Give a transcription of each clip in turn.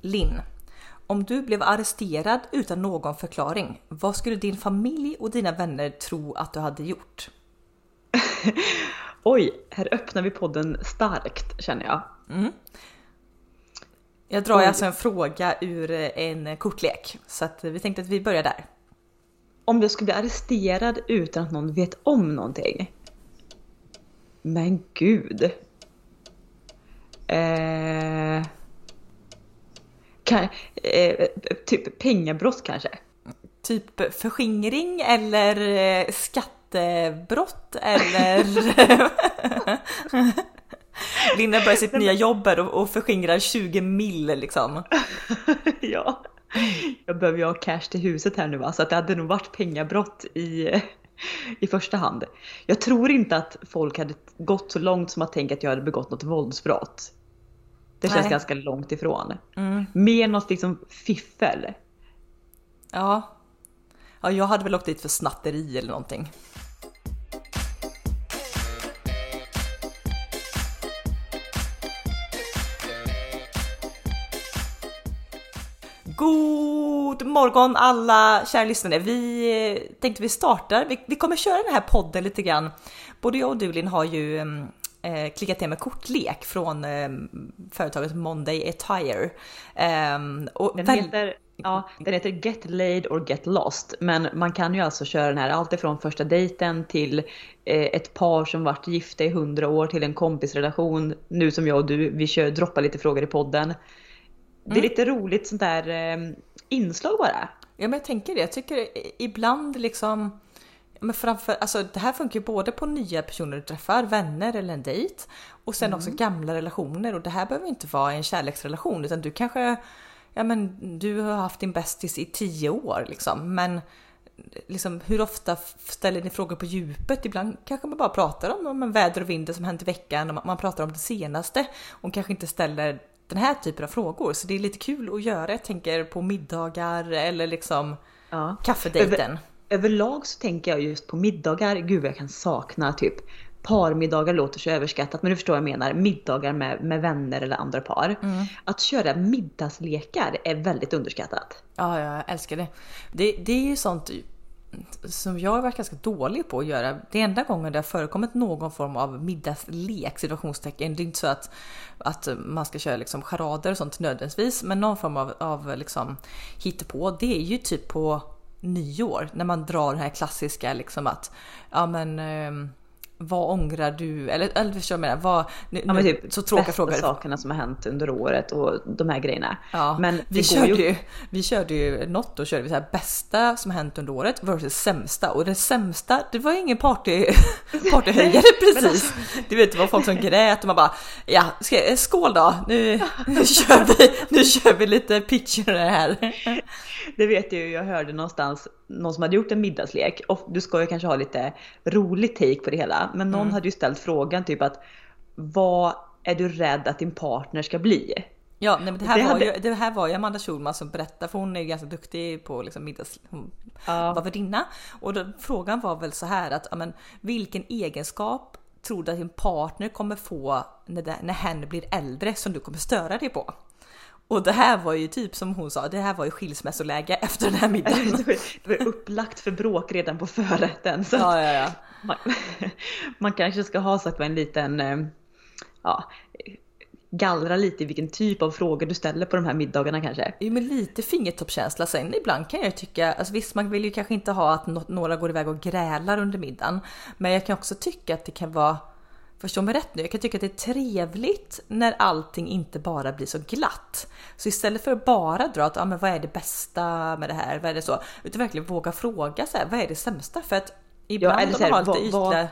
Linn, om du blev arresterad utan någon förklaring, vad skulle din familj och dina vänner tro att du hade gjort? Oj, här öppnar vi podden starkt känner jag. Mm. Jag drar alltså en fråga ur en kortlek så att vi tänkte att vi börjar där. Om jag skulle bli arresterad utan att någon vet om någonting? Men gud. Eh, kan, eh, typ pengabrott kanske? Typ förskingring eller eh, skattebrott eller... Linda börjar sitt nya jobb och, och förskingrar 20 mil liksom. ja. Jag behöver ju ha cash till huset här nu va, så att det hade nog varit pengabrott i, i första hand. Jag tror inte att folk hade gått så långt som att tänka att jag hade begått något våldsbrott. Det känns Nej. ganska långt ifrån. Mm. Mer något liksom fiffel. Ja. Ja, jag hade väl åkt dit för snatteri eller någonting. God morgon alla kära lyssnare! Vi tänkte vi startar. Vi, vi kommer köra den här podden lite grann. Både jag och du Linn har ju mm, eh, klickat hem en kortlek från eh, företaget Monday Attire. Ehm, och Den heter, ja, den heter Get Laid or Get Lost. Men man kan ju alltså köra den här alltifrån första dejten till eh, ett par som varit gifta i hundra år till en kompisrelation. Nu som jag och du, vi kör droppa lite frågor i podden. Det är Mm. lite roligt sånt där eh, inslag bara. Ja men jag tänker det. Jag tycker ibland liksom men framför, alltså det här funkar ju både på nya personer du träffar, vänner eller en dejt. Och sen också gamla relationer och det här behöver inte vara en kärleksrelation utan du kanske, ja men du har haft din bästis i tio år liksom. Men liksom hur ofta ställer ni frågor på djupet? Ibland kanske man bara pratar om, om väder och vind som hänt i veckan och man, man pratar om det senaste och kanske inte ställer den här typen av frågor. Så det är lite kul att göra. Jag tänker på middagar eller liksom Ja. kaffedejten. Överlag så tänker jag just på middagar. Gud jag kan sakna typ parmiddagar låter så överskattat men du förstår vad jag menar. Middagar med, med vänner eller andra par. Att köra middagslekar är väldigt underskattat. Ja, jag älskar det. det. Det är ju sånt som jag har varit ganska dålig på att göra. Det enda gången det har förekommit någon form av middagslek, situationstecken, det är inte så att, att man ska köra liksom charader och sånt nödvändigtvis, men någon form av, av liksom hittepå, det är ju typ på nyår när man drar det här klassiska liksom att ja men ehm, vad ångrar du? Eller, eller förstår du vad jag menar? Vad, nu, Ja, men typ så tråkiga frågor. sakerna som har hänt under året och de här grejerna. Ja, men vi, körde ju- ju, vi körde ju något då körde vi så här bästa som hänt under året versus sämsta och det sämsta det var ingen party, partyhöjare precis. Du vet det var folk som grät och man bara ja ska, skål då nu, nu kör vi, nu kör vi lite pitcher här. Det vet jag ju, jag hörde någonstans någon som hade gjort en middagslek och du ska ju kanske ha lite rolig take på det hela. Men Mm. någon hade ju ställt frågan typ att vad är du rädd att din partner ska bli? Ja, nej, men det här, Det var hade- ju, det här var ju Amanda Schulman som berättade för hon är ju ganska duktig på liksom middags... Hon Ja. var värdinna. Och då, frågan var väl så här att men, vilken egenskap tror du att din partner kommer få när, det, när hen blir äldre som du kommer störa dig på? Och det här var ju typ som hon sa, det här var ju skilsmässoläge efter den här middagen. Det var- det var upplagt för bråk redan på förrätten. Så Ja, ja, ja. man, man kanske ska ha sagt en liten, eh, ja, gallra lite i vilken typ av frågor du ställer på de här middagarna kanske. Jo men lite fingertoppskänsla sen. Ibland kan jag tycka, alltså visst man vill ju kanske inte ha att nå- några går iväg och grälar under middagen. Men jag kan också tycka att det kan vara, förstå mig rätt nu, jag kan tycka att det är trevligt när allting inte bara blir så glatt. Så istället för att bara dra att, ja men vad är det bästa med det här, vad är det så? Utan verkligen våga fråga så här, vad är det sämsta? För att ibland eller om man har lite ytliga...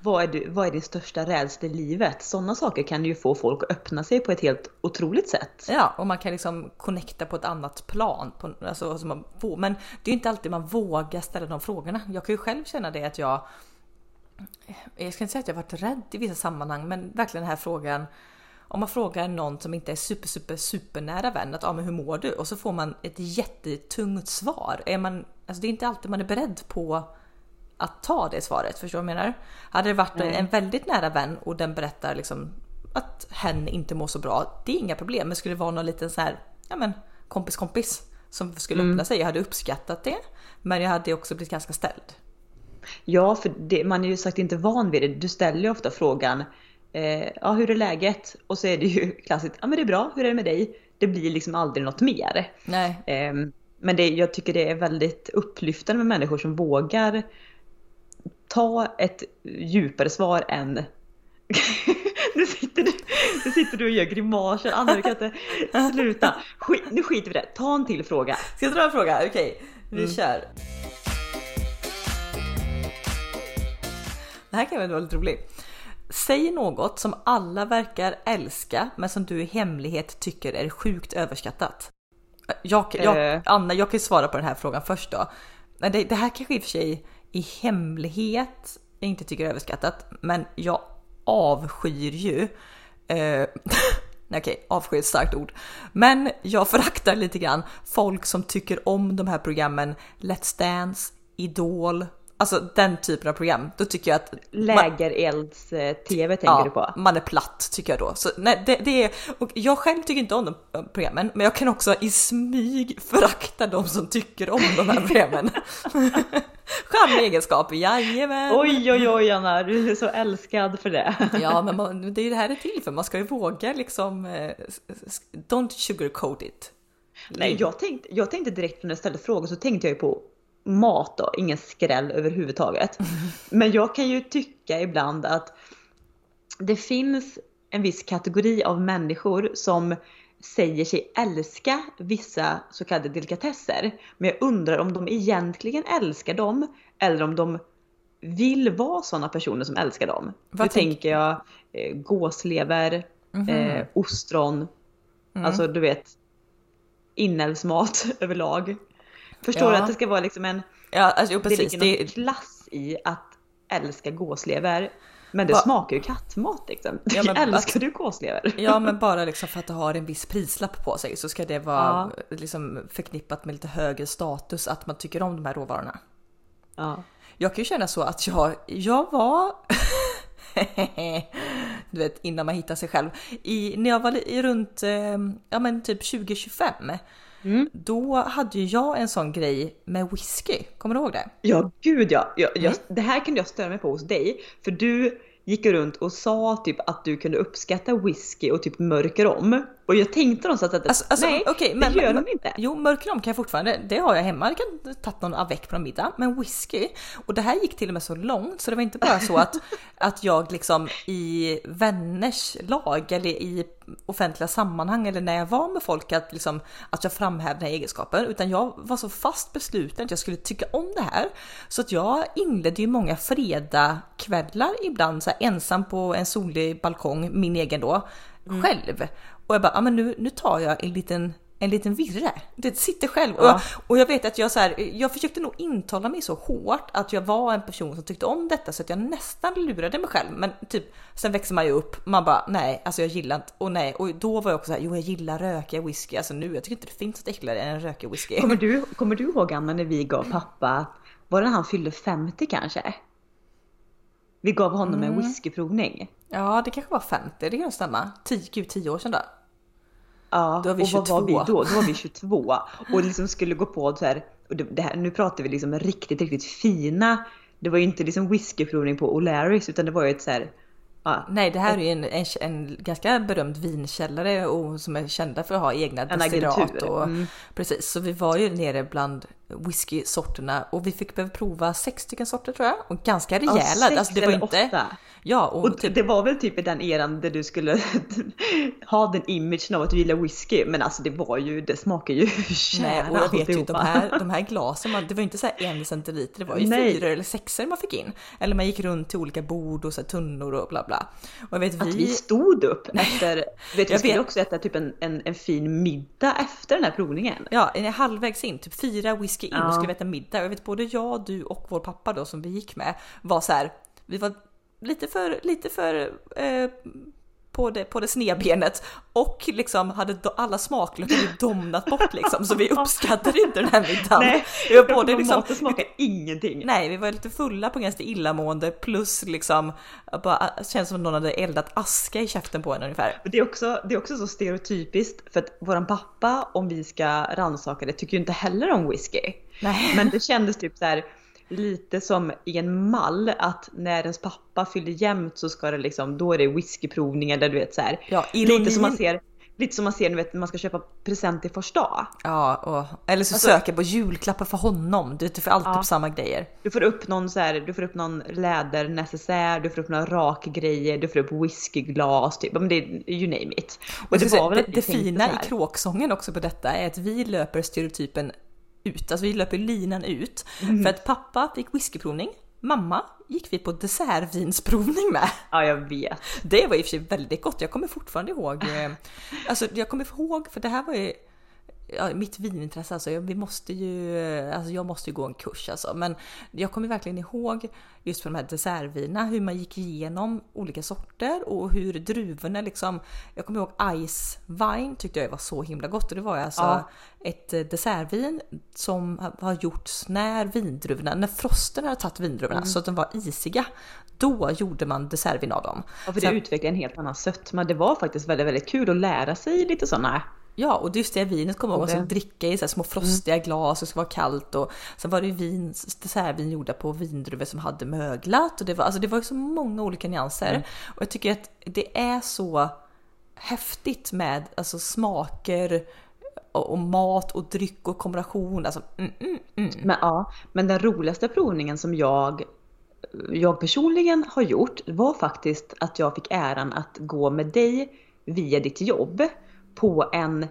Vad är, du, vad är din största rädsla i livet? Sådana saker kan ju få folk att öppna sig på ett helt otroligt sätt. Ja, och man kan liksom connecta på ett annat plan. På, alltså, som man, men det är inte alltid man vågar ställa de frågorna. Jag kan ju själv känna det att jag... Jag ska inte säga att jag varit rädd i vissa sammanhang, men verkligen den här frågan. Om man frågar någon som inte är super, super, super nära vän att ah, men hur mår du? Och så får man ett jättetungt svar. Är man, alltså det är inte alltid man är beredd på att ta det svaret. Förstår du vad jag menar? Hade det varit Nej. en väldigt nära vän och den berättar liksom att hen inte mår så bra. Det är inga problem. Men skulle det vara någon liten så här ja men kompis kompis som skulle Mm. öppna sig. Jag hade uppskattat det. Men jag hade också blivit ganska ställd. Ja, för det, man är ju sagt inte van vid det. Du ställer ju ofta frågan eh, ja, hur är läget? Och så är det ju klassiskt, ja men det är bra, hur är det med dig? Det blir liksom aldrig något mer. Nej, Eh, men det, jag tycker det är väldigt upplyftande med människor som vågar ta ett djupare svar än nu, sitter du, nu sitter du och gör grimaser, Anna du kan inte sluta. Skit, nu skiter vi i det, ta en till fråga. Ska jag dra en fråga? Okej, vi Mm. kör. Det här kan vara lite roligt. Säg något som alla verkar älska men som du i hemlighet tycker är sjukt överskattat. Jag, jag, Eh. Anna, jag kan ju svara på den här frågan först då. Det, det här kanske i och för sig i hemlighet jag inte tycker är överskattat, men jag avskyr ju eh, Nej, Okej, avsky är ett starkt ord. Men jag föraktar lite grann folk som tycker om de här programmen Let's Dance, Idol, alltså den typen av program. Då tycker jag att Lägerelds-tv tänker du på? ja, man är platt tycker jag då. Så, nej, det, det är, och jag själv tycker inte om de programmen, men jag kan också i smyg förakta de som tycker om de här programmen. Charmig egenskap, jajamän! Oj oj oj Anna, du är så älskad för det. Ja, men man, det är det här det är till för. Man ska ju våga liksom. eh, Don't sugarcoat it. Nej, jag tänkte, jag tänkte direkt när jag ställde frågor så tänkte jag ju på mat då, ingen skräll överhuvudtaget. Men jag kan ju tycka ibland att det finns en viss kategori av människor som säger sig älska vissa så kallade delikatesser. Men jag undrar om de egentligen älskar dem eller om de vill vara sådana personer som älskar dem. Vad nu tänk- tänker jag eh, gåslever, eh, ostron, alltså du vet inälvsmat överlag. Förstår Ja. du att det ska vara liksom en, Ja, alltså, jo, det precis. ligger någon Det, klass i att älska gåslever. Men det Va- smakar ju kattmat liksom. Ja, men älskar du gåslever? ja, men bara liksom för att det har en viss prislapp på sig så ska det vara liksom förknippat med lite högre status att man tycker om de här råvarorna. Ja. Jag kan ju känna så att jag, jag var du vet innan man hittar sig själv. I, när jag var li- runt eh, ja, men typ 20-25 då hade ju jag en sån grej med whisky. Kommer du ihåg det? Ja, gud ja. Jag, jag, Mm. Det här kunde jag störa mig på hos dig. För du gick runt och sa typ att du kunde uppskatta whisky och typ mörker om. Och jag tänkte någonstans att Alltså, alltså, nej, okej, det men, gör men, de inte. Jo, mörkrom kan jag fortfarande. Det har jag hemma. Jag kan tagit någon avec på någon middag. Men whisky. Och det här gick till och med så långt så det var inte bara så att, att jag liksom i vänners lag eller i offentliga sammanhang eller när jag var med folk att, liksom, att jag framhävde den här egenskapen. Utan jag var så fast besluten att jag skulle tycka om det här. Så att jag inledde ju många fredagskvällar ibland så här, ensam på en solig balkong, min egen då, själv. Och jag bara, ja men nu, nu tar jag en liten en liten virre. Det sitter själv. Och, Ja. jag, och jag vet att jag så här, jag försökte nog intala mig så hårt att jag var en person som tyckte om detta så att jag nästan lurade mig själv. Men typ, sen växer man ju upp. Man bara, nej, alltså jag gillar inte. Och nej, och då var jag också så här, jo jag gillar rökiga whisky. Alltså nu, jag tycker inte det finns något äckligare än en rökig whisky. Kommer du, kommer du ihåg Anna när vi gav pappa, var det när han fyllde 50 kanske? Vi gav honom Mm. en whiskyprovning. Ja, det kanske var 50, det kan stämma. 10, gud, 10 år sedan då. Ja, Då var vi och vad var vi 22. då? Då var vi 22 och liksom skulle gå på så här, och det här, nu pratar vi liksom riktigt, riktigt fina. Det var ju inte liksom whiskyprovning på O'Larrys utan det var ju ett så här, ja, Nej, det här är ju en, en, en ganska berömd vinkällare och som är kända för att ha egna destillat. Och, mm. Precis, så vi var ju nere bland whisky-sorterna och vi fick väl prova sex stycken sorter tror jag. Och ganska ja, rejäla. sex alltså, det var eller inte... åtta. Ja, och, Och typ... det var väl typ i den eran där du skulle ha den imagen av att du gillar whisky. Men alltså det var ju, det smakar ju Nej, och jag vet ju de här, de här glasen, man, det var ju inte så här en centiliter, det var ju Nej. fyra eller sexer man fick in. Eller man gick runt till olika bord och så tunnor och bla bla. Och vet Att vi... vi stod upp efter, vet vi skulle vet. också äta typ en, en, en fin middag efter den här provningen. Ja, halvvägs in, typ fyra whisky in Ja. och skulle vi äta middag. Jag vet både jag, du och vår pappa då som vi gick med var så här. Vi var lite för, lite för eh, på det, på det snedbenet och liksom hade alla smaklökar domnat bort liksom så vi uppskattade inte den här middagen. Nej, vi var både liksom, maten smakar ingenting. Nej, vi var lite fulla på ganska illamående plus liksom bara känns som någon hade eldat aska i käften på en ungefär. Det är också, det är också så stereotypiskt för att våran pappa, om vi ska rannsaka det, tycker ju inte heller om whisky. Nej. Men det kändes typ så här lite som i en mall att när ens pappa fyller jämnt så ska det liksom, då är det whiskyprovningar där du vet så här. Ja, lite som man ser Lite som man ser när man ska köpa present till första dag. Ja, och, eller så alltså, söker på julklappar för honom. Du, du får alltid ja, på samma grejer. Du får upp någon så här, du får upp någon lädernecessär, du får upp några rakgrejer, du får upp whiskyglas, typ. Men det, you name it. Och det, var väl det, det fina i kråksången också på detta är att vi löper stereotypen ut, alltså vi löper linan ut. Mm. För att pappa fick whiskyprovning, mamma gick vi på dessertvinsprovning med. Ja, jag vet. Det var i och för sig väldigt gott. Jag kommer fortfarande ihåg. Eh, alltså, jag kommer ihåg, för det här var ju ja, mitt vinintresse alltså, vi måste ju, alltså jag måste ju gå en kurs alltså. Men jag kommer verkligen ihåg just för de här dessertvinerna, hur man gick igenom olika sorter och hur druvorna liksom, jag kommer ihåg Ice Wine tyckte jag var så himla gott och det var alltså ja. ett dessertvin som har gjorts när vindruvorna, när frosten hade tagit vindruvorna mm. så att de var isiga. Då gjorde man dessertvin av dem. Ja, för det utvecklade en helt annan sötma. Det var faktiskt väldigt, väldigt kul att lära sig lite sådana Ja, och just det vinet kommer jag ihåg, att dricka i så små frostiga mm. glas och det ska vara kallt och sen var det vin, dessertvin gjorda på vindruvor som hade möglat och det var, alltså det var så många olika nyanser. Mm. Och jag tycker att det är så häftigt med alltså smaker och, och mat och dryck och kombination. Alltså, mm, mm, mm. Men, ja, men den roligaste provningen som jag jag personligen har gjort var faktiskt att jag fick äran att gå med dig via ditt jobb på en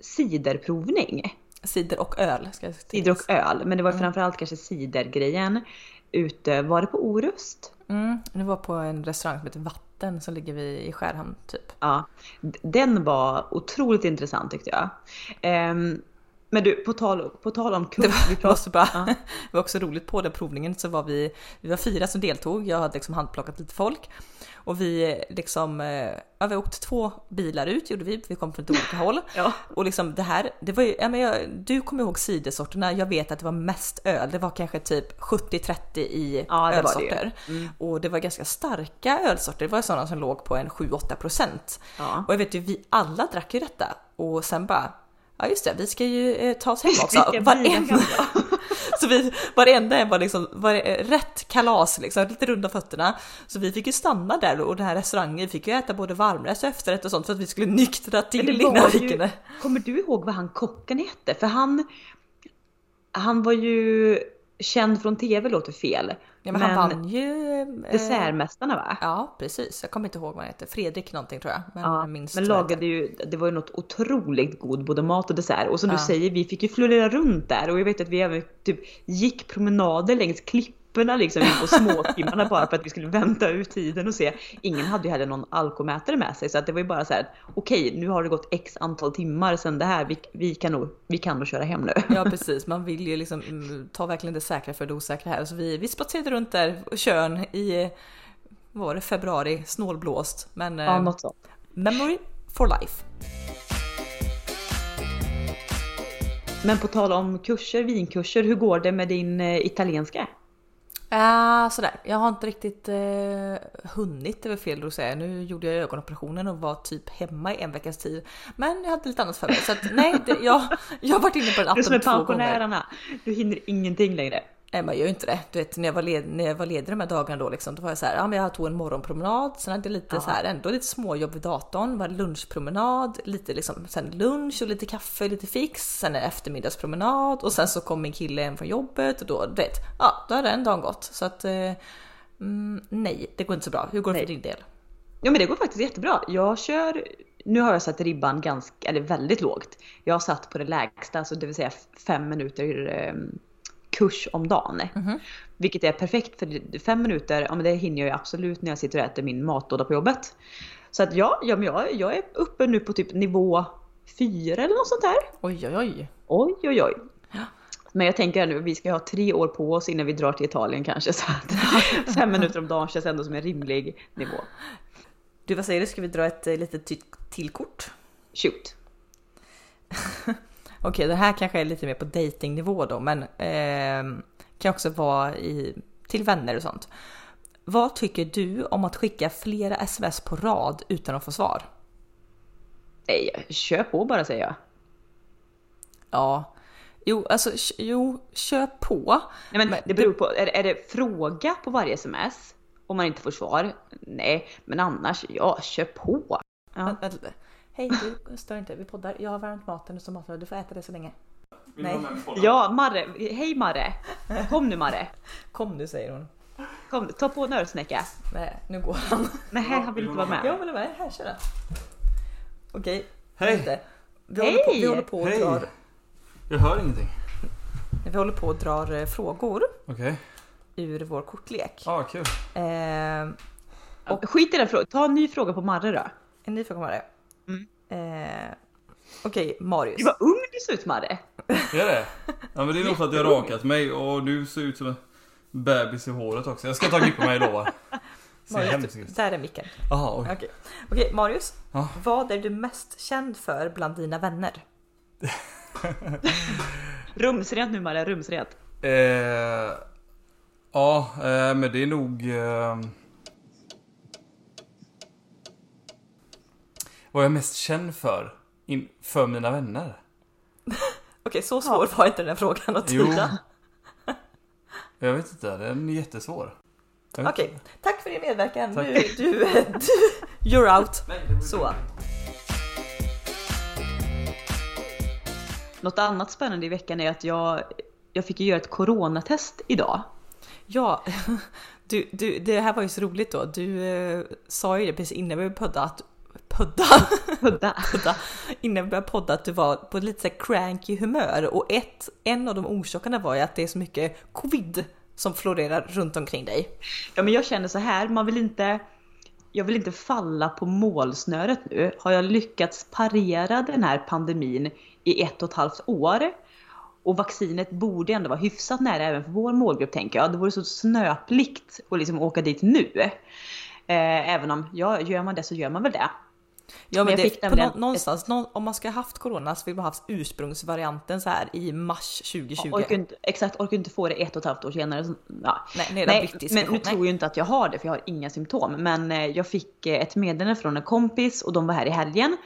ciderprovning. Cider och öl. Ska jag cider och öl, men det var mm. framförallt kanske cidergrejen. Ute, var det på Orust? Mm, det var på en restaurang som heter Vatten som ligger vid, i Skärhamn typ. Ja, den var otroligt intressant tyckte jag. Um, men du, på tal, på tal om kurs. Det var, vi bara, ja. det var också roligt på den provningen så var vi, vi var fyra som deltog. Jag hade liksom handplockat lite folk. Och vi liksom, eh, ja, vi åkte två bilar ut gjorde vi, vi kom från olika håll. Ja. Och liksom det här, det var ju, ja, men jag, du kommer ihåg cidersorterna, jag vet att det var mest öl, det var kanske typ 70-30 i ja, ölsorter. Det mm. Och det var ganska starka ölsorter, det var sådana som låg på en 7-8%. Ja. Och jag vet ju, vi alla drack ju detta. Och sen bara, ja just det, vi ska ju eh, ta oss hem också. Varenda, så vi, varenda en var liksom var rätt kalas, liksom, lite runda fötterna. Så vi fick ju stanna där och den här restaurangen fick ju äta både varmrätt och efterrätt och sånt för att vi skulle nyktra till innan vi kunde. Kommer du ihåg vad han kocken hette? För han, han var ju känd från TV låter fel. Ja, men, men han vann ju... Eh, Dessertmästarna va? Ja precis, jag kommer inte ihåg vad han heter. Fredrik någonting tror jag. Men, ja, minst men lagade ju, det var ju något otroligt god både mat och dessert. Och som ja. du säger, vi fick ju florera runt där och jag vet att vi även typ gick promenader längs klipp trapporna liksom in på småtimmarna bara för att vi skulle vänta ut tiden och se. Ingen hade ju heller någon alkomätare med sig så att det var ju bara så här. Okej, okay, nu har det gått x antal timmar sedan det här. Vi, vi, kan nog, vi kan nog köra hem nu. Ja precis, man vill ju liksom mm, ta verkligen det säkra för det osäkra här. Så vi, vi spatserade runt där och Tjörn i vad var det, februari, snålblåst. Men ja, eh, något sånt. Memory for life. Men på tal om kurser, vinkurser, hur går det med din eh, italienska? Ja, uh, sådär. Jag har inte riktigt uh, hunnit, det väl fel att säga. Nu gjorde jag ögonoperationen och var typ hemma i en veckas tid. Men jag hade lite annat för mig. Så att, nej, det, jag, jag har varit inne på den appen två gånger. Du som är pensionärerna, du hinner ingenting längre. Nej man gör ju inte det. Du vet när jag var, led, när jag var ledig de här dagarna då liksom, då var jag så här, ja men jag tog en morgonpromenad, sen hade jag lite ja. så här, ändå lite småjobb vid datorn, var lunchpromenad, lite liksom, sen lunch och lite kaffe, lite fix, sen en eftermiddagspromenad och sen så kom min kille hem från jobbet och då, du vet, ja då har den dagen gått. Så att eh, mm, nej, det går inte så bra. Hur går det nej. för din del? Ja men det går faktiskt jättebra. Jag kör, nu har jag satt ribban ganska, eller väldigt lågt. Jag har satt på det lägsta, alltså det vill säga fem minuter eh, kurs om dagen. Mm. Vilket är perfekt för fem minuter, ja men det hinner jag ju absolut när jag sitter och äter min matlåda på jobbet. Så att ja, ja men jag, jag är uppe nu på typ nivå fyra eller något sånt här. Oj oj oj. Oj oj oj. Ja. Men jag tänker nu, vi ska ha tre år på oss innan vi drar till Italien kanske. Så att fem minuter om dagen känns ändå som en rimlig nivå. Du vad säger du, ska vi dra ett eh, litet till kort? Shoot. Okej, det här kanske är lite mer på datingnivå då, men eh, kan också vara i, till vänner och sånt. Vad tycker du om att skicka flera sms på rad utan att få svar? Nej, kör på bara säger jag. Ja, jo, alltså jo, kör på. Nej, men Men det beror på, är, är det fråga på varje sms? Om man inte får svar? Nej, men annars, ja, kör på. Ja. Hej, du stör inte, vi poddar. Jag har värmt maten och så maten, du får äta det så länge. Nej, ja, Marre. Hej Marre. Kom nu Marre. kom nu säger hon. Kom, ta på en örsnäcka. Nej, nu går han. Nej, han vill inte vara med. Jag vill vara med, här kör den. Okej, Hej. Vi håller på, vi Hej. håller på och Hej. drar, Jag hör ingenting. vi håller på och drar eh, frågor Okej. ur vår kortlek. Ja, ah, kul. Eh, Skit i den frågan. Ta en ny fråga på Marre då. en ny fråga Marie. Mm. Eh, Okej, Marius. Gud vad ung du ser ut Marre. Är det? Ja men det är nog för att jag har rakat mig och du ser ut som en bebis i håret också. Jag ska ta klipp på mig lovar. Marius, där är micken. Jaha, oj. Okej, Okej, Marius. Ja. Vad är du mest känd för bland dina vänner? Rumsrent nu Marre, rumsrent. Eh, ja, eh, men det är nog... Eh, vad jag är mest känd för? In, för mina vänner? Okej, så svår var inte den här frågan att Jo. tyda. Jag vet inte, den är jättesvår. Okej, inte. tack för din medverkan. Tack. Du, du, du, you're out. Så. Något annat spännande i veckan är att jag, jag fick göra ett coronatest idag. Ja, du, du, det här var ju så roligt då. Du eh, sa ju det precis innan vi började podda att podda, Hudda. podda, innan vi började podda att du var på lite så här cranky humör och ett, en av de orsakerna var ju att det är så mycket covid som florerar runt omkring dig. Ja men jag känner så här, man vill inte jag vill inte falla på målsnöret nu. Har jag lyckats parera den här pandemin i ett och ett halvt år och vaccinet borde ändå vara hyfsat nära även för vår målgrupp tänker jag. Det vore så snöplikt att liksom åka dit nu. Eh, även om, ja, gör man det så gör man väl det. Ja men, Men jag det, fick på nå, någonstans, nå, om man ska ha haft corona så vill man ha haft ursprungsvarianten så här i mars 2020. Orkar inte, exakt, orkar inte få det ett och ett halvt år senare. Så, ja. Nej, nej, Nej, men nu tror jag inte att jag har det för jag har inga symptom. Men eh, jag fick eh, ett meddelande från en kompis och de var här i helgen.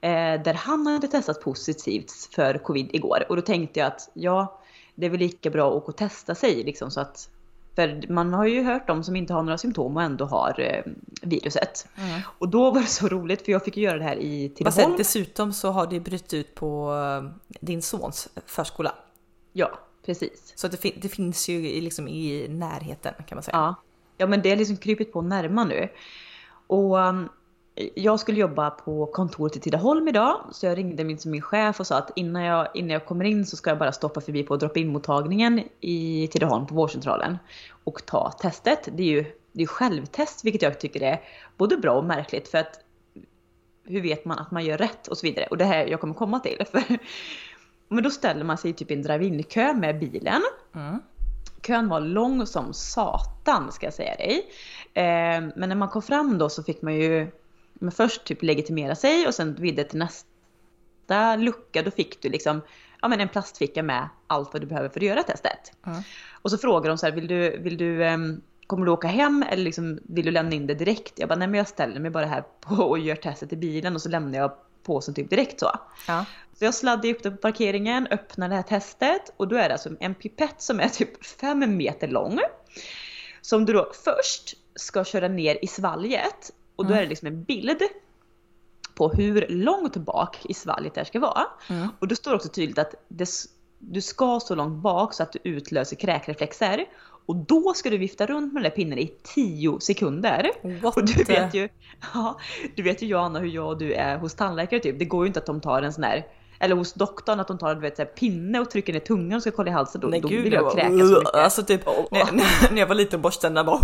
Eh, där han hade testat positivt för covid igår. Och då tänkte jag att ja, det är väl lika bra att åka och testa sig liksom så att för man har ju hört de som inte har några symptom och ändå har eh, viruset. Mm. Och då var det så roligt för jag fick göra det här i Tidaholm. dessutom så har det brutit ut på eh, din sons förskola. Ja, precis. Så det, fin- det finns ju liksom i närheten kan man säga. Ja. ja, men det har liksom krypit på närma nu. Och um, jag skulle jobba på kontoret i Tidaholm idag, så jag ringde min, min chef och sa att innan jag, innan jag kommer in så ska jag bara stoppa förbi på drop-in mottagningen i Tidaholm på vårdcentralen och ta testet. Det är ju det är självtest, vilket jag tycker är både bra och märkligt för att hur vet man att man gör rätt och så vidare. Och det här jag kommer komma till. För, men då ställer man sig typ i en drive-in-kö med bilen. Mm. Kön var lång som satan ska jag säga dig. Eh, men när man kom fram då så fick man ju men först typ legitimera sig och sen vidare till nästa lucka. Då fick du liksom ja, men en plastficka med allt vad du behöver för att göra testet. Mm. Och så frågar de så här, vill du, vill du, ehm, kommer du åka hem eller liksom, vill du lämna in det direkt? Jag bara, nej men jag ställer mig bara här på och gör testet i bilen och så lämnar jag påsen typ direkt så. Ja. Så jag sladdade upp det på parkeringen, öppnar det här testet och då är det alltså en pipett som är typ 5 meter lång. Som du då först ska köra ner i svalget och då Mm. är det liksom en bild på hur långt bak i svalget det här ska vara. Mm. Och då står det också tydligt att det, du ska så långt bak så att du utlöser kräkreflexer. Och då ska du vifta runt med den där pinnen i 10 sekunder. What Och du vet ju, ja, du vet ju Johanna hur jag och du är hos tandläkare typ. Det går ju inte att de tar en sån här, eller hos doktorn att de tar du vet, så här, pinne och trycker ner tungan och ska kolla i halsen. Då, Nej då gud, vill jag kräkas så mycket. Alltså typ när, när, när jag var liten borstade tänderna bara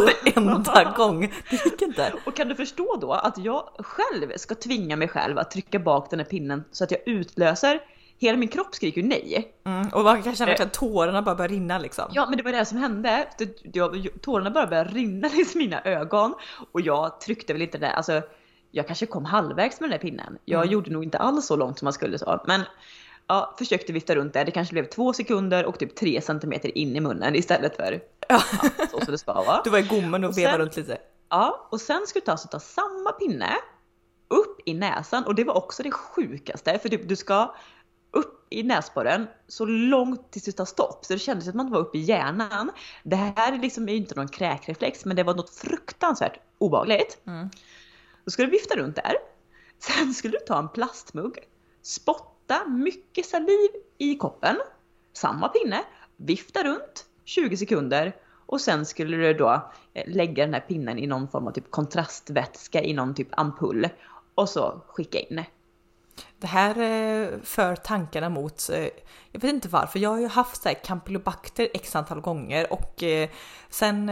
varenda gång. Det gick inte. Och kan du förstå då att jag själv ska tvinga mig själv att trycka bak den här pinnen så att jag utlöser hela min kropp skriker ju nej. Mm, och man kan känna att tårarna bara börjar rinna liksom. Ja men det var det som hände. Tårarna bara började rinna längs mina ögon och jag tryckte väl inte det. Alltså, jag kanske kom halvvägs med den där pinnen. Jag Mm. gjorde nog inte alls så långt som man skulle så. Men ja, försökte vifta runt det. Det kanske blev två sekunder och typ tre centimeter in i munnen istället för Ja. ja, så som det ska vara. Du var i gommen och, Och vevade runt lite. Ja, och sen skulle du alltså ta samma pinne upp i näsan och det var också det sjukaste för typ, du ska upp i näsborren så långt tills du tar stopp så det kändes som att man var uppe i hjärnan. Det här är liksom är ju inte någon kräkreflex men det var något fruktansvärt obehagligt. Mm. Då ska du vifta runt där. Sen skulle du ta en plastmugg, spotta mycket saliv i koppen, samma pinne, vifta runt 20 sekunder och sen skulle du då eh, lägga den här pinnen i någon form av typ kontrastvätska i någon typ ampull och så skicka in. Det här eh, för tankarna mot, eh, jag vet inte varför, jag har ju haft så här campylobacter x antal gånger och eh, sen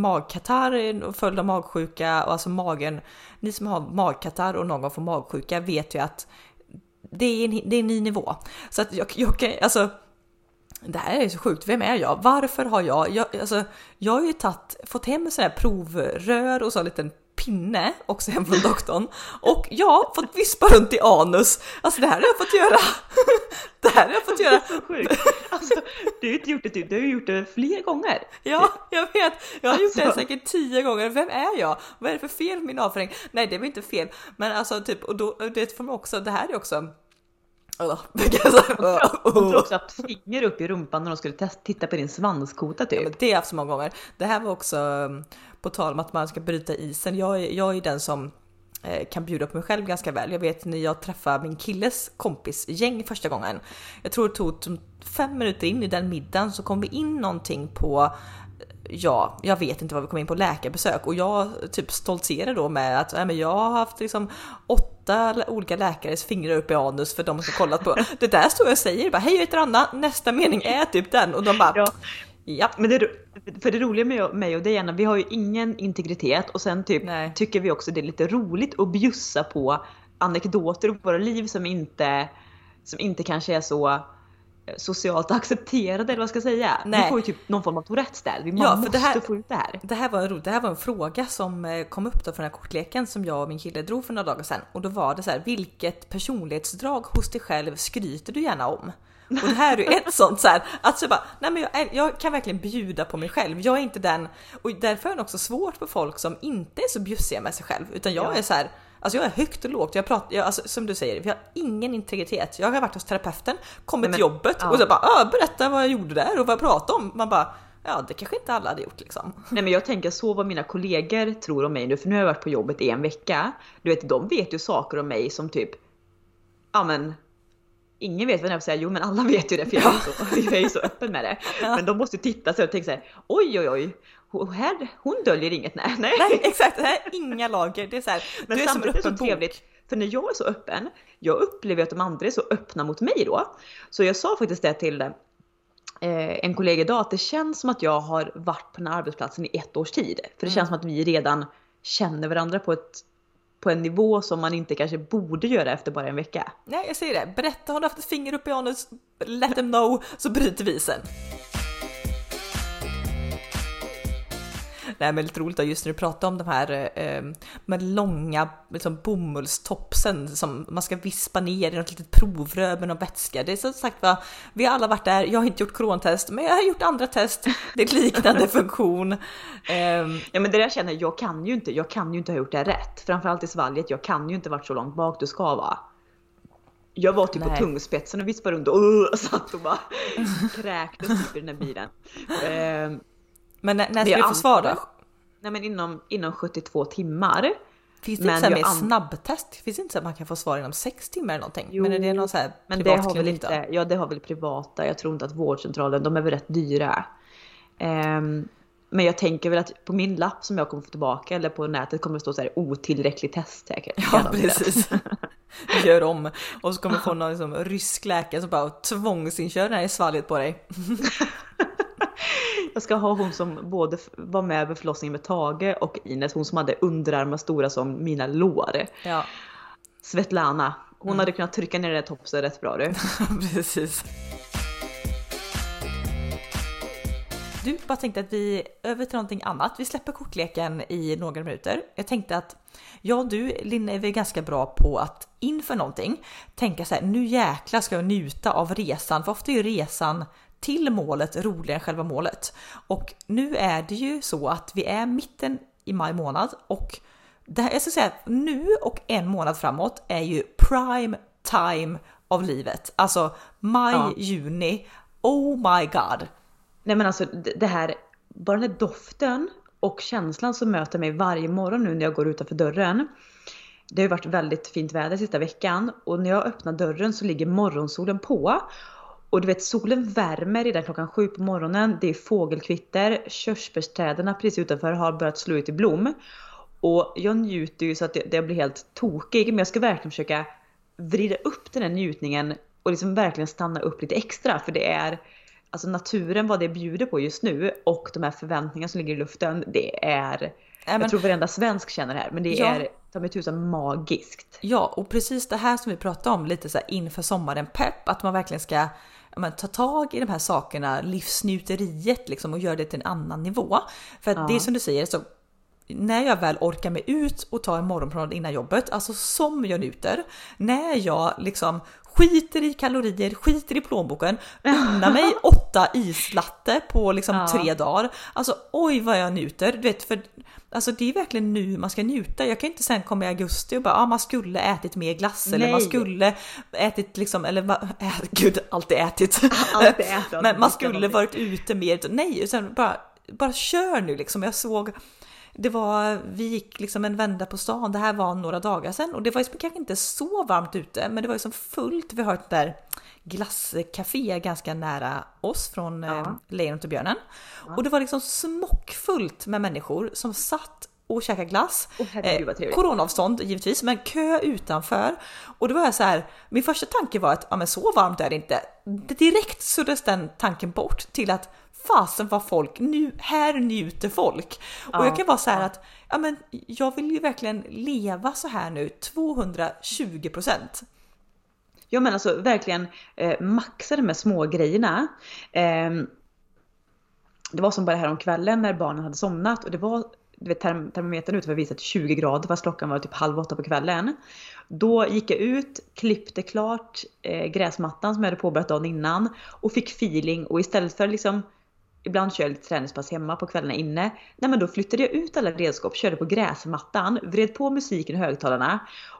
magkatarr följd av magsjuka och alltså magen, ni som har magkatarr och någon gång får magsjuka vet ju att det är en, det är en ny nivå. Så att jag, jag kan, alltså det här är så sjukt, vem är jag? Varför har jag, jag, alltså, jag har ju tatt, fått hem sådana här provrör och så en liten pinne också hem från doktorn och jag fått vispa runt i anus. Alltså det här har jag fått göra. Det här har jag fått göra. Alltså, du har ju inte gjort det typ, du har gjort det fler gånger. Ja, jag vet. Jag har gjort det Alltså. säkert tio gånger. Vem är jag? Vad är det för fel med min avföring? Nej, det var inte fel, men alltså typ och då det får man också. Det här är också. Hon tog också finger upp i rumpan när de skulle titta på din svanskota Ja, typ. men det har jag haft så många gånger. Det här var också um, på tal om att man ska bryta isen. Jag är, jag är den som eh, kan bjuda på mig själv ganska väl. Jag vet när jag träffade min killes kompisgäng första gången. Jag tror det tog fem minuter in i den middagen så kom vi in någonting på Ja, jag vet inte vad vi kom in på läkarbesök och jag typ stoltserar då med att nej, men jag har haft liksom åtta olika läkares fingrar upp i anus för de som kollat på. Det där står jag och säger bara hej jag heter Anna, nästa mening är typ den och de bara Ja. ja. Men det, för det roliga med mig och dig Anna, vi har ju ingen integritet och sen typ Nej. tycker vi också det är lite roligt att bjussa på anekdoter ur våra liv som inte, som inte kanske är så socialt accepterade eller vad ska jag säga. Nej. Vi får ju typ någon form av Tourettes där. Vi Ja, måste det här- få ut det här. Det här var en ro- det här var en fråga som eh, kom upp då för den här kortleken som jag och min kille drog för några dagar sedan och då var det så här vilket personlighetsdrag hos dig själv skryter du gärna om? Och det här är ju ett sånt så här att så bara nej men jag, jag kan verkligen bjuda på mig själv. Jag är inte den och därför är det också svårt för folk som inte är så bjussiga med sig själv utan jag Ja. är så här Alltså jag är högt och lågt. Jag pratar, jag, alltså, som du säger, vi har ingen integritet. Jag har varit hos terapeuten, kommit Nej, men- till jobbet ja. och så bara berätta vad jag gjorde där och vad jag pratade om. Man bara ja, det kanske inte alla hade gjort liksom. Nej men jag tänker så vad mina kollegor tror om mig nu, för nu har jag varit på jobbet i en vecka. Du vet, de vet ju saker om mig som typ, ja men Ingen vet vad jag säga, jo men alla vet ju det för jag är så, jag är så öppen med det. Men de måste titta så och tänka såhär, oj oj oj, här, hon döljer inget, nej. nej. Nej exakt, det här är inga lager. Det är så här, Men du är som en så öppen bok. trevligt, för när jag är så öppen, jag upplever att de andra är så öppna mot mig då. Så jag sa faktiskt det till eh, en kollega idag, att det känns som att jag har varit på den här arbetsplatsen i ett års tid. För det känns som att vi redan känner varandra på, ett, på en nivå som man inte kanske borde göra efter bara en vecka. Nej jag säger det, berätta har du haft ett finger upp i anus, let them know så bryter vi isen. Nej men lite roligt då, just när du pratar om de här eh, med långa liksom, bomullstopsen som man ska vispa ner i något litet provrör med någon vätska. Det är som sagt va, vi har alla varit där, jag har inte gjort coronatest men jag har gjort andra test. Det är liknande funktion. Ehm, Ja men det där känner jag, jag kan ju inte, jag kan ju inte ha gjort det rätt. Framförallt i svalget, jag kan ju inte varit så långt bak du ska vara. Jag var typ Nej. på tungspetsen och vispade runt och uh, satt och bara kräktes typ i den här bilen. Ehm, men när, när ska du få svar då? Nej men inom, inom 72 timmar. Finns det Men inte så här an- snabbtest? Finns det inte så att man kan få svar inom sex timmar eller någonting? Jo, men är det någon så här Men det har väl inte, ja det har väl privata, jag tror inte att vårdcentralen, de är väl rätt dyra. Ehm, men jag tänker väl att på min lapp som jag kommer få tillbaka eller på nätet kommer det stå så här otillräcklig test säkert. Ja precis. Gör om. Och så kommer få någon liksom, rysk läkare som bara tvångsinkör den här i svalget på dig. Jag ska ha hon som både var med vid förlossningen med Tage och Ines, hon som hade underarmar stora som mina lår. Ja. Svetlana, Hon hade kunnat trycka ner det där topset rätt bra du. Precis. Du, bara tänkte att vi över till någonting annat. Vi släpper kortleken i några minuter. Jag tänkte att jag och du, Linn, är väl ganska bra på att inför någonting tänka så här, nu jäklar ska jag njuta av resan. För ofta är ju resan till målet roligare än själva målet. Och nu är det ju så att vi är mitten i maj månad och det här, jag ska säga nu och en månad framåt är ju prime time av livet. Alltså maj, Ja. juni. Oh my god. Nej men alltså det det här, bara den här doften och känslan som möter mig varje morgon nu när jag går utanför dörren. Det har ju varit väldigt fint väder sista veckan och när jag öppnar dörren så ligger morgonsolen på. Och du vet solen värmer redan klockan sju på morgonen. Det är fågelkvitter, körsbärsträden precis utanför har börjat slå ut i blom. Och jag njuter ju så att jag, blir helt tokig men jag ska verkligen försöka vrida upp den här njutningen och liksom verkligen stanna upp lite extra för det är alltså naturen vad det bjuder på just nu och de här förväntningarna som ligger i luften det är men- jag tror varenda svensk känner det här men det Ja. är ta mig tusan magiskt. Ja, och precis det här som vi pratade om lite så här inför sommaren pepp, att man verkligen ska men, ta tag i de här sakerna, livsnjuteriet liksom och göra det till en annan nivå. För att Ja. det är som du säger, så när jag väl orkar mig ut och tar en morgonpromenad innan jobbet, alltså som jag njuter, när jag liksom skiter i kalorier, skiter i plånboken, unnar mig åtta islatte på liksom Ja. tre dagar. Alltså oj vad jag njuter. Du vet, för alltså, det är verkligen nu man ska njuta. Jag kan inte sen komma i augusti och bara ah, man skulle ätit mer glass eller man Nej. skulle ätit liksom, eller äh, gud alltid ätit. Alltid ätit, Men man skulle varit ute mer. Nej, sen bara, bara kör nu liksom. Jag såg det var, vi gick liksom en vända på stan, det här var några dagar sedan och det var liksom kanske inte så varmt ute men det var liksom fullt. Vi har ett där glasscafé ganska nära oss från eh, Ja. Lejonet och björnen. Och det var liksom smockfullt med människor som satt och käkade glass. Vad trevligt. Coronavstånd givetvis, men kö utanför. Och då var jag så här, min första tanke var att ja, men så varmt är det inte. Direkt suddades den tanken bort till att fasen vad folk, nu, här njuter folk. Och Ja, jag kan vara så här att ja, men jag vill ju verkligen leva så här nu 220 procent. Ja men alltså verkligen eh, maxa de här små grejerna. Eh, det var som bara här om kvällen när barnen hade somnat och det var du vet, term termometern ute var visat 20 grader fast klockan var typ halv åtta på kvällen. Då gick jag ut, klippte klart eh, gräsmattan som jag hade påbörjat dagen innan och fick feeling och istället för liksom Ibland kör jag lite träningspass hemma på kvällarna inne. Nej men då flyttade jag ut alla redskap, körde på gräsmattan, vred på musiken i högtalarna.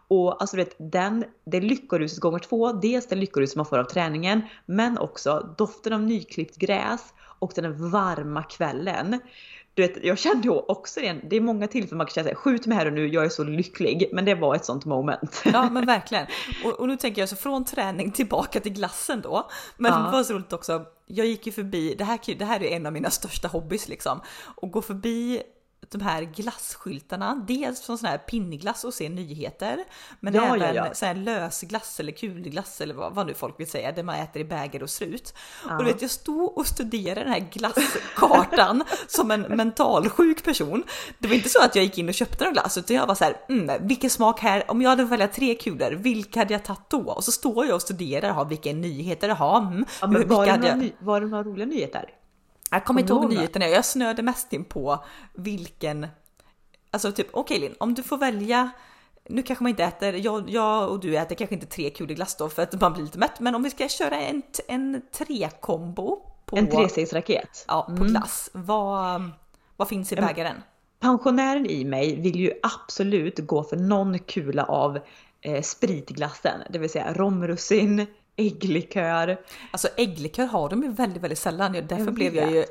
Och alltså du vet, den, det lyckoruset gånger två. Dels det lyckorus man får av träningen, men också doften av nyklippt gräs och den varma kvällen. Du vet, jag kände ju också det, det är många tillfällen man kan känna skjut mig här och nu, jag är så lycklig. Men det var ett sånt moment. Ja men verkligen. Och, och nu tänker jag så från träning tillbaka till glassen då. Men Ja. det var så roligt också. Jag gick ju förbi, det här, det här är en av mina största hobbys liksom. Och gå förbi de här glasskyltarna, dels från sån här pinnglass och se nyheter, men Ja, ja, även ja. sån här lösglass eller kulglass eller vad, vad nu folk vill säga, det man äter i bägare och strut. Ja. Och du vet, jag stod och studerade den här glasskartan som en mentalsjuk person. Det var inte så att jag gick in och köpte någon glass, utan jag var så här, mm, vilken smak här, om jag hade välja tre kulor, vilka hade jag tagit då? Och så står jag och studerar, ha, vilka nyheter, ha, mm, Ja, men var, det några, jag... var det några roliga nyheter? Jag kommer inte ihåg nyheterna, jag snöade mest in på vilken... Alltså typ, okej Linn, om du får välja nu kanske man inte äter, jag, jag och du äter kanske inte tre kulor glass då för att man blir lite mätt, men om vi ska köra en, en tre-kombo på, En trestegsraket. ja, på Mm. glass, vad, vad finns i bägaren? Pensionären i mig vill ju absolut gå för någon kula av eh, spritglassen. Det vill säga romrussin, ägglikör. Alltså ägglikör har de ju väldigt, väldigt sällan. Ja, Därför Jag blev jag ju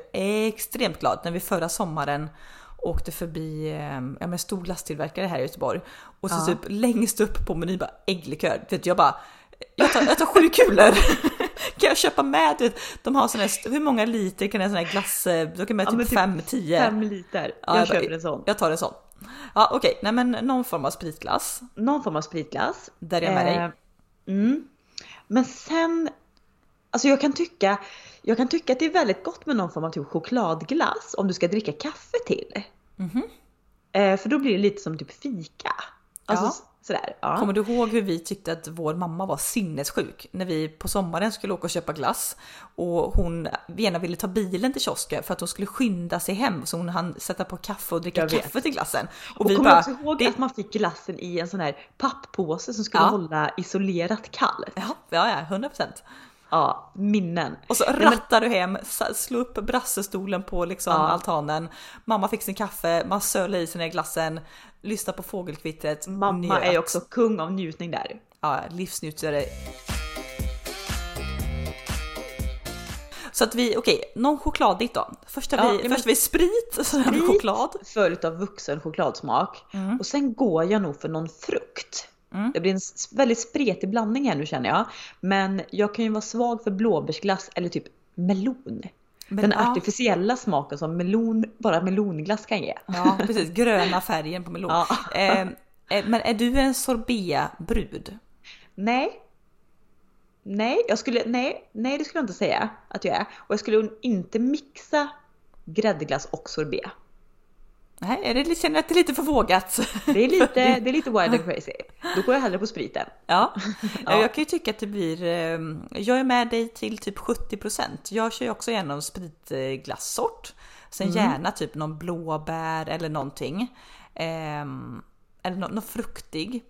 extremt glad när vi förra sommaren åkte förbi eh, ja, men stor glasstillverkare här i Göteborg och så Ja. typ längst upp på menyn bara ägglikör. Vet, jag bara, jag tar, jag tar sju kulor. kan jag köpa med? Vet, De har såna här, hur många liter kan en sån här glass, eh, då kan man Ja, typ men typ 5, 10. Fem liter. Ja, jag jag bara- köper en sån. Jag tar en sån. Ja okej, nej men någon form av spritglass. Någon form av spritglass. Där är jag med dig. Eh, Mm. Men sen, alltså jag kan tycka, jag kan tycka att det är väldigt gott med någon form av typ chokladglass om du ska dricka kaffe till. Mhm. Eh, för då blir det lite som typ fika. Alltså Ja. Sådär. Ja. Kommer du ihåg hur vi tyckte att vår mamma var sinnessjuk när vi på sommaren skulle åka och köpa glass och hon gärna ville ta bilen till kiosken för att hon skulle skynda sig hem så hon hann sätta på kaffe och dricka kaffe till glassen. Och, Och vi kommer bara, också ihåg det, att man fick glassen i en sån här papppåse som skulle Ja. hålla isolerat kallt. ja, ja, ja, 100 procent. Ja, minnen. Och så rattar du hem, sa- slå upp brassestolen på liksom Ja. altanen. Mamma fick sin kaffe, man söler i sig den glassen, lyssnar på fågelkvittret. Mamma njöt. är också kung av njutning där. ja, livsnjutare. Så att vi, okej, någon chokladditt då. Först har vi, ja, först har vi sprit, sen choklad. Följt av vuxen chokladsmak. Mm. Och sen går jag nog för någon frukt. Det blir en väldigt spretig blandning här nu känner jag. Men jag kan ju vara svag för blåbärsglass eller typ melon. Men, Den ja, artificiella smaken som melon, bara melonglass kan ge. ja, precis. Gröna färgen på melon. Ja. Eh, eh, men är du en sorbetbrud? Nej. Nej, jag skulle, nej, nej det skulle jag inte säga att jag är. Och jag skulle inte mixa gräddglass och sorbet. Nej, är det, känner att det är lite för vågat? Det är lite, det är lite wild and crazy. Då går jag hellre på spriten. Ja. Ja. jag kan ju tycka att det blir, eh, jag är med dig till typ 70%. Jag kör ju också en spritglassort. Sen Mm. gärna typ någon blåbär eller någonting. Ehm, eller nå- någon fruktig.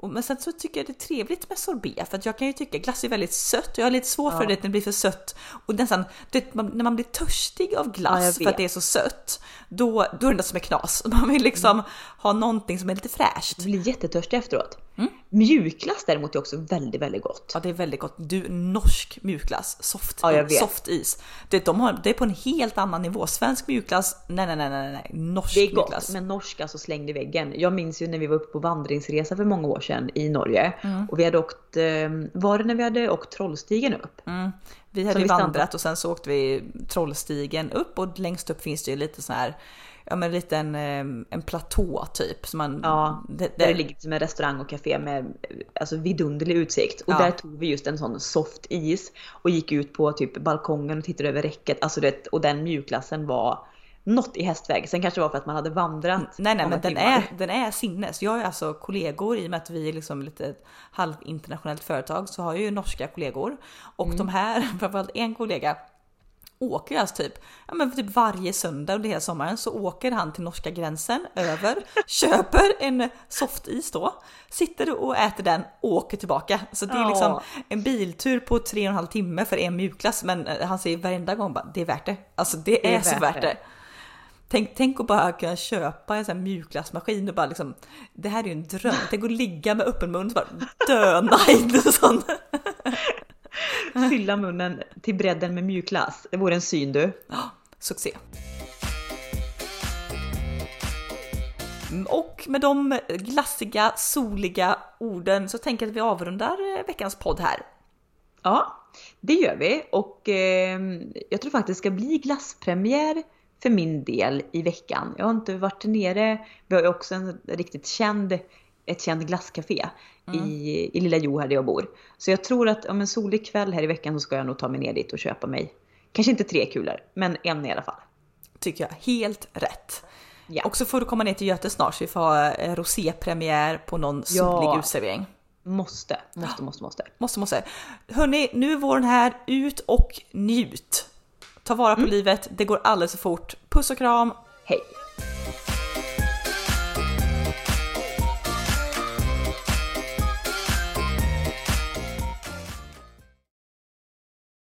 Och, men sen så tycker jag det är trevligt med sorbet för att jag kan ju tycka glass är väldigt sött och jag har lite svårt för Ja. det när det blir för sött. Och nästan, det, man, när man blir törstig av Ja, glass jag för att det är så sött, då, då är det något som är knas. Man vill liksom ha någonting som är lite fräscht. Jag blir jättetörstig efteråt. Mm. Mjukglass däremot är också väldigt, väldigt gott. Ja det är väldigt gott. Du, norsk mjukglass, soft, Ja, soft is. Det, de har, det är på en helt annan nivå. Svensk mjukglass, nej nej nej nej, nej. norsk Det är gott, mjukglass. men norsk alltså slängd i väggen. Jag minns ju när vi var uppe på vandringsresa för många år sedan i Norge. Mm. Och vi hade åkt, eh, var det när vi hade åkt Trollstigen upp? Mm. Vi hade Som vi vandrat och sen så åkte vi Trollstigen upp och längst upp finns det ju lite sån här, ja men lite en, eh, en platå typ. Så man, Ja, det, Där det ligger som en restaurang och café med alltså, vidunderlig utsikt. Och Ja. där tog vi just en sån soft is och gick ut på typ balkongen och tittade över räcket. Alltså det, och den mjukglassen var något i hästväg. Sen kanske det var för att man hade vandrat. Nej nej men den timmar. är, den är sinnes. Jag är alltså kollegor i och med att vi är liksom lite halvinternationellt företag så har jag ju norska kollegor. Och Mm. de här, framförallt en kollega åker ju alltså typ, ja men typ varje söndag under hela sommaren så åker han till norska gränsen över, köper en softis då, sitter och äter den åker tillbaka. Så det är Ja. liksom en biltur på tre och en halv timme för en mjukglass men eh, han säger varenda gång bara det är värt det. Alltså det, är, så värt det. Tänk, tänk att bara kunna köpa en sån här mjukglassmaskin och bara liksom, det här är ju en dröm. Tänk att ligga med öppen mun och bara döna in sån. Fylla munnen till bredden med mjukglass. Det vore en syn du. Succé. Mm, Och med de glassiga, soliga orden så tänker jag att vi avrundar eh, veckans podd här. Ja, det gör vi. Och eh, jag tror faktiskt det ska bli glasspremiär för min del i veckan. Jag har inte varit nere. Vi har ju också en riktigt känd, ett känt glasscafé i, i Lilla Jo här där jag bor. Så jag tror att om en solig kväll här i veckan så ska jag nog ta mig ner dit och köpa mig. Kanske inte tre kulor, men en i alla fall. Tycker jag, helt rätt. Ja. Och så får du komma ner till Göte snart så vi får ha eh, rosépremiär på någon Ja. solig utservering. Måste, måste, måste, måste. Måste, måste. Hörni, nu är våren här. Ut och njut. Ta vara på livet. Det går alldeles för fort. Puss och kram. Hej!